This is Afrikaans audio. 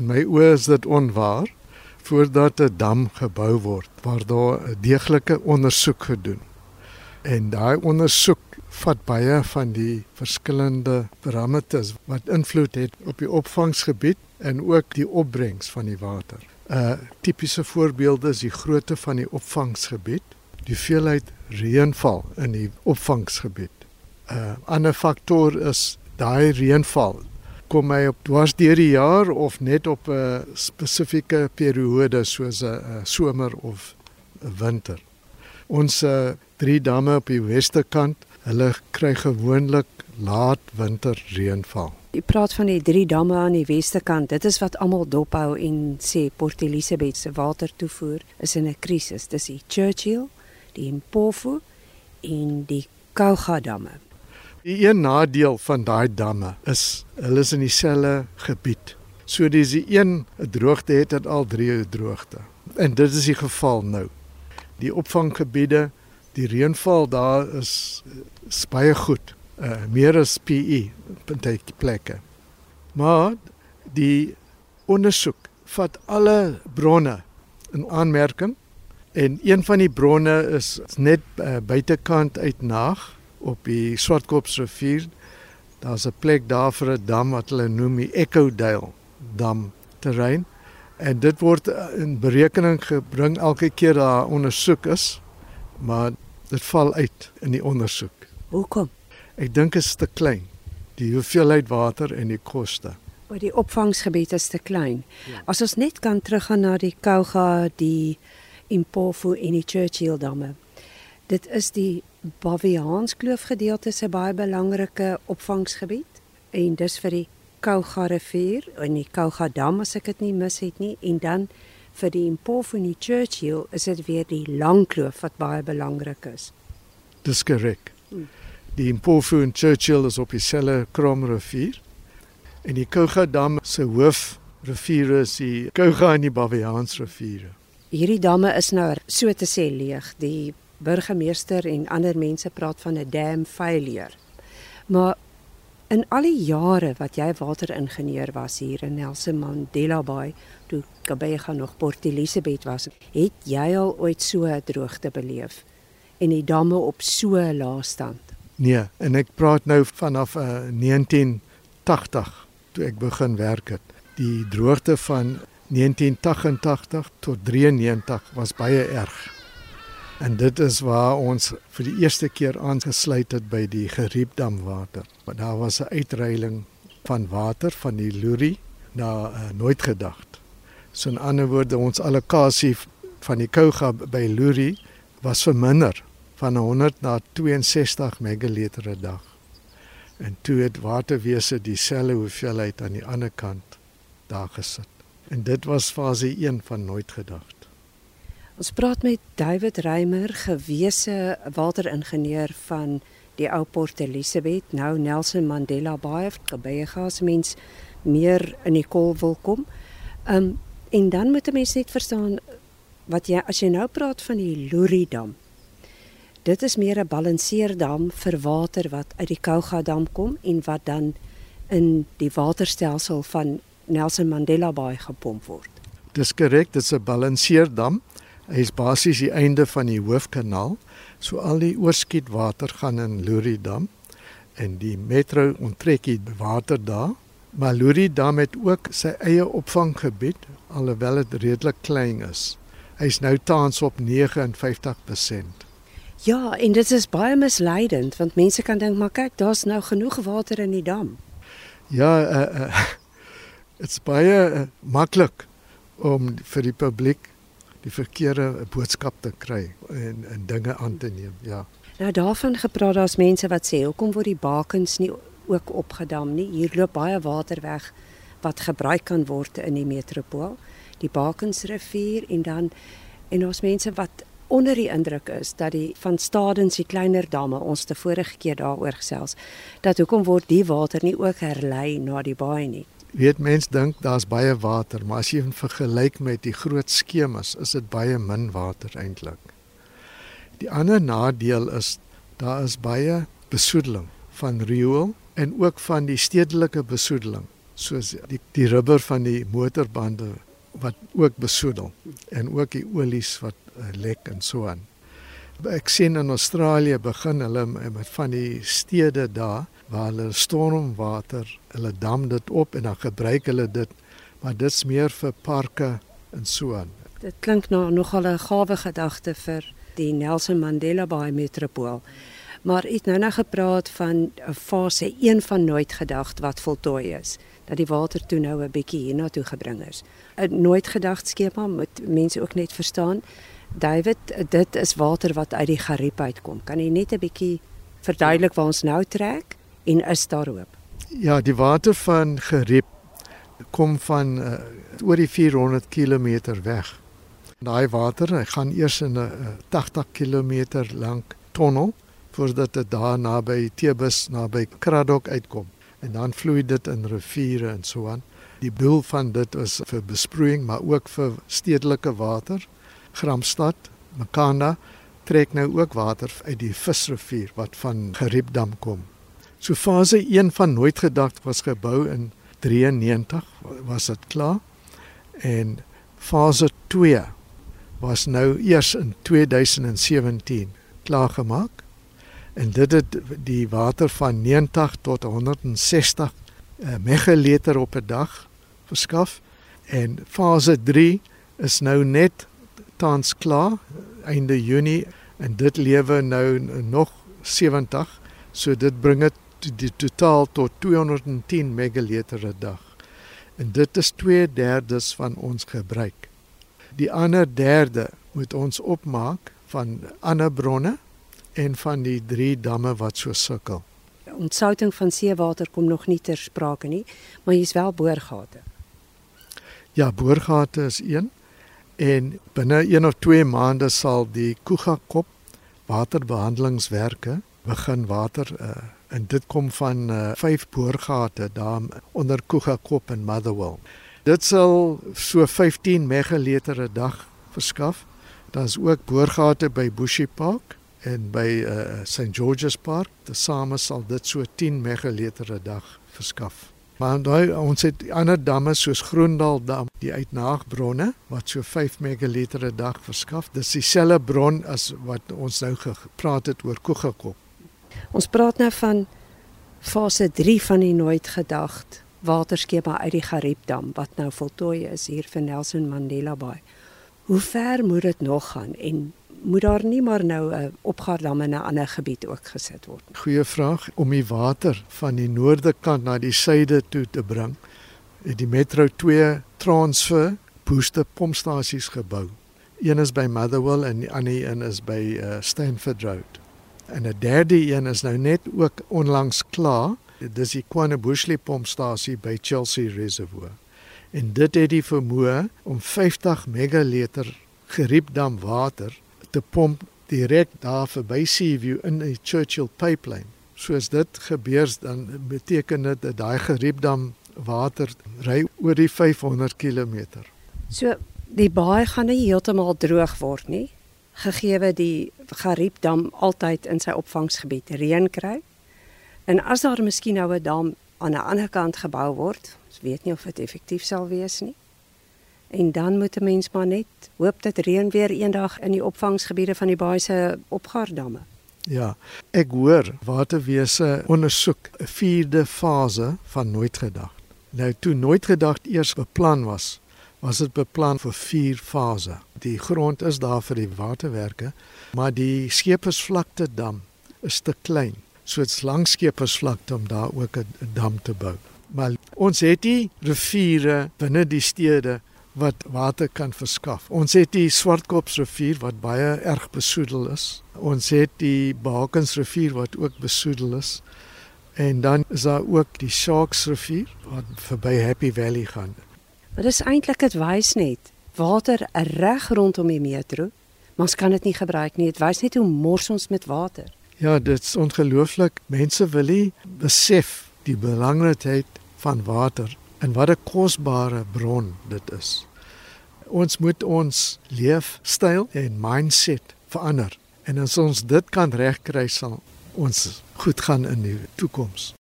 In my oë is dit onwaar voordat 'n dam gebou word waar daar 'n deeglike ondersoek gedoen. En daai ondersoek vat baie van die verskillende parameters wat invloed het op die opvangsgebied en ook die opbrengs van die water. 'n uh, Tipiese voorbeeld is die grootte van die opvangsgebied, die hoeveelheid reënval in die opvangsgebied. 'n uh, Ander faktor is daai reënval kom hy op dwars deur die jaar of net op 'n spesifieke periode soos 'n somer of 'n winter. Ons drie damme op die weste kant, hulle kry gewoonlik laat winter reënval. Jy praat van die drie damme aan die weste kant. Dit is wat almal dophou en sê Port Elizabeth se watertoevoer is in 'n krisis. Dis die Churchill, die Mpofu en die Kouga damme. Die een nadeel van daai damme is hulle is in dieselfde gebied. So dis die een 'n droogte het dit al drie 'n droogte. En dit is die geval nou. Die opvanggebiede, die reënval daar is, is baie goed. Uh meer as PE party plekke. Maar die ondersoek vat alle bronne in aanmerking en een van die bronne is net uh, buitekant uit Naag op die Swartkopsrivier. Daar's 'n plek daar vir 'n dam wat hulle noem die Eckodale dam terrein en dit word in berekening gebring elke keer daar ondersoek is, maar dit val uit in die ondersoek. Hoekom? Ek dink dit is te klein. Die hoeveelheid water en die koste. Maar die opvangsgebied is te klein. Ja. As ons net kan teruggaan na die Kouga, die Impofu en die Churchill damme. Dit is die Baviaanskloof gedeelte se baie belangrike opvangsgebied en dis vir die Kouga rivier en die Kouga dam as ek dit nie mis het nie en dan vir die Impofu en die Churchill is dit weer die Langkloof wat baie belangrik is. Dis korrek. Hmm. Die Impofu en Churchill is op dieselfde Kromrivier en die Kouga dam se hoofrivier is die Kouga en die Baviaansriviere. Hierdie damme is nou so te sê leeg. Die burgemeester en ander mense praat van 'n dam failure. Maar in al die jare wat jy wateringenieur was hier in Nelson Mandela Bay, toe Kabega nog Port Elizabeth was, het jy al ooit so 'n droogte beleef en die damme op so 'n lae stand? Nee, en ek praat nou vanaf uh, 1980 toe ek begin werk het. Die droogte van 1988 tot 93 was baie erg. En dit is waar ons vir die eerste keer aangesluit het by die Geriepdamwater. Maar daar was 'n uitreiling van water van die Luri na uh, nooit gedagte. So in ander woorde ons allocasie van die Kouga by Luri was verminder van 100 na 62 megaliter per dag. En toe het waterwese dieselfde hoeveelheid aan die ander kant daar gesit. En dit was fase 1 van nooit gedagte. Ons praat met David Reimer, gewese wateringenieur van die ou Port Elizabeth, nou Nelson Mandela Bay, gebye gas mens meer in die kol wil kom. Um en dan moet 'n mens net verstaan wat jy as jy nou praat van die Luri dam. Dit is meer 'n balanseerdam vir water wat uit die Kouga dam kom en wat dan in die waterstelsel van Nelson Mandela Bay gepomp word. Dis korrek, dit is 'n balanseerdam. Hy is basies die einde van die hoofkanaal. So al die oorskietwater gaan in Loridam en die metro onttrek die water daar. Maar Loridam het ook sy eie opvanggebied alhoewel dit redelik klein is. Hy's nou tans op 59%. Ja, en dit is baie misleidend want mense kan dink maar kyk, daar's nou genoeg water in die dam. Ja, uh uh dit's baie uh, maklik om vir die publiek die verkeerde boodskap te kry en en dinge aan te neem. Ja. Nou daarvan gepraat daar's mense wat sê hoekom word die bakens nie ook opgedam nie? Hier loop baie water weg wat gebruik kan word in die metropool, die Bakensrivier en dan en ons mense wat onder die indruk is dat die van Stadens die kleiner damme ons te vorige keer daaroor gesels dat hoekom word die water nie ook herlei na die baai nie? Weet mens dink daar's baie water, maar as jy vergelyk met die groot skemas, is dit baie min water eintlik. Die ander nadeel is daar is baie besoedeling van riool en ook van die stedelike besoedeling. soos die die rubber van die motorbande wat ook besoedel en ook die olies wat uh, lek en so aan. Ek sien in Australië begin hulle met van die stede daar waar hulle stormwater, hulle dam dit op en dan gebruik hulle dit, maar dit's meer vir parke en so aan. Dit klink nou nogal 'n gawe gedagte vir die Nelson Mandela Bay metropool. Maar het nou nou gepraat van 'n fase 1 van nooit gedagd wat voltooi is, dat die water toe nou 'n bietjie hiernatoe gebring is. 'n Nooit gedagd skema moet mense ook net verstaan. David, dit is water wat uit die Gariep uitkom. Kan jy net 'n bietjie verduidelik waar ons nou trek en is daar hoop? Ja, die water van Gariep kom van uh, oor die 400 km weg. Daai water, hy gaan eers in 'n uh, 80 km lank tonnel voordat dit daar naby Tebus naby Kraddock uitkom en dan vloei dit in riviere en so aan. Die doel van dit is vir besproeiing maar ook vir stedelike water. Gramstad, Makanda trek nou ook water uit die Visrivier wat van Geriepdam kom. So fase 1 van nooit gedagte was gebou in 93 was dit klaar. En fase 2 was nou eers in 2017 klaar gemaak en dit het die water van 90 tot 160 uh, megaliter op 'n dag verskaf. En fase 3 is nou net tans klaar einde Junie en dit lewe nou nog 70 so dit bring dit die totaal tot 210 megaliter 'n dag en dit is 2/3 van ons gebruik die ander derde moet ons opmaak van ander bronne en van die drie damme wat so sukkel. Ontsouting van seewater kom nog nie ter sprake nie, maar hier's wel boorgate. Ja, boorgate is een en binne 1 of 2 maande sal die Kuga-kop waterbehandelingswerke begin water uh, en dit kom van uh, vyf boorgate daar onder Kuga-kop en Motherwell. Dit sal so 15 megaliter 'n dag verskaf. Daar's ook boorgate by Bushy Park en by uh, St George's Park, tesame sal dit so 10 megaliter 'n dag verskaf. Maar nou ons het ander damme soos Groendal dam, die uitnaagbronne wat so 5 megaliter 'n dag verskaf. Dis dieselfde bron as wat ons nou gepraat het oor Kogekop. Ons praat nou van fase 3 van die nooit gedagte waterskema uit die Gariepdam wat nou voltooi is hier vir Nelson Mandela Bay. Hoe ver moet dit nog gaan en moet daar nie maar nou 'n opgaardam in 'n ander gebied ook gesit word. Goeie vraag om die water van die noorde kant na die suide toe te bring. Het die Metro 2 transfer booster pompstasies gebou. Een is by Motherwell en die ander een is by uh, Stanford Road. En 'n derde een is nou net ook onlangs klaar. Dis die Quanebushley pompstasie by Chelsea Reservoir. En dit het die vermoë om 50 megaliter geriepdam water te pomp direk daar verby Seaview in die Churchill pipeline. Soos dit gebeur dan beteken dit dat daai geriepdam water ry oor die 500 km. So die baai gaan nie heeltemal droog word nie gegeewe die geriepdam altyd in sy opvangsgebied reën kry. En as daar miskien nou 'n dam aan 'n ander kant gebou word, ons weet nie of dit effektief sal wees nie. En dan moet 'n mens maar net hoop dat reën weer eendag in die opvangsgebiede van die baai se opgaardamme. Ja, ek hoor waterwese ondersoek 'n vierde fase van nooit gedagte. Nou toe nooit gedagte eers beplan was, was dit beplan vir vier fases. Die grond is daar vir die waterwerke, maar die skepersvlakte dam is te klein. So dit's langs skepersvlakte om daar ook 'n dam te bou. Maar ons het die riviere binne die stede wat water kan verskaf. Ons het die Swartkopsrivier wat baie erg besoedel is. Ons het die Bakensrivier wat ook besoedel is. En dan is daar ook die Sharksrivier wat verby Happy Valley gaan. Dit is eintlik dit wys net water reg rondom die metro, maar ons kan dit nie gebruik nie. Dit wys net hoe mors ons met water. Ja, dit is ongelooflik. Mense wil nie besef die belangrikheid van water en wat 'n kosbare bron dit is. Ons moet ons leefstyl en mindset verander. En as ons dit kan regkry, sal ons goed gaan in die toekoms.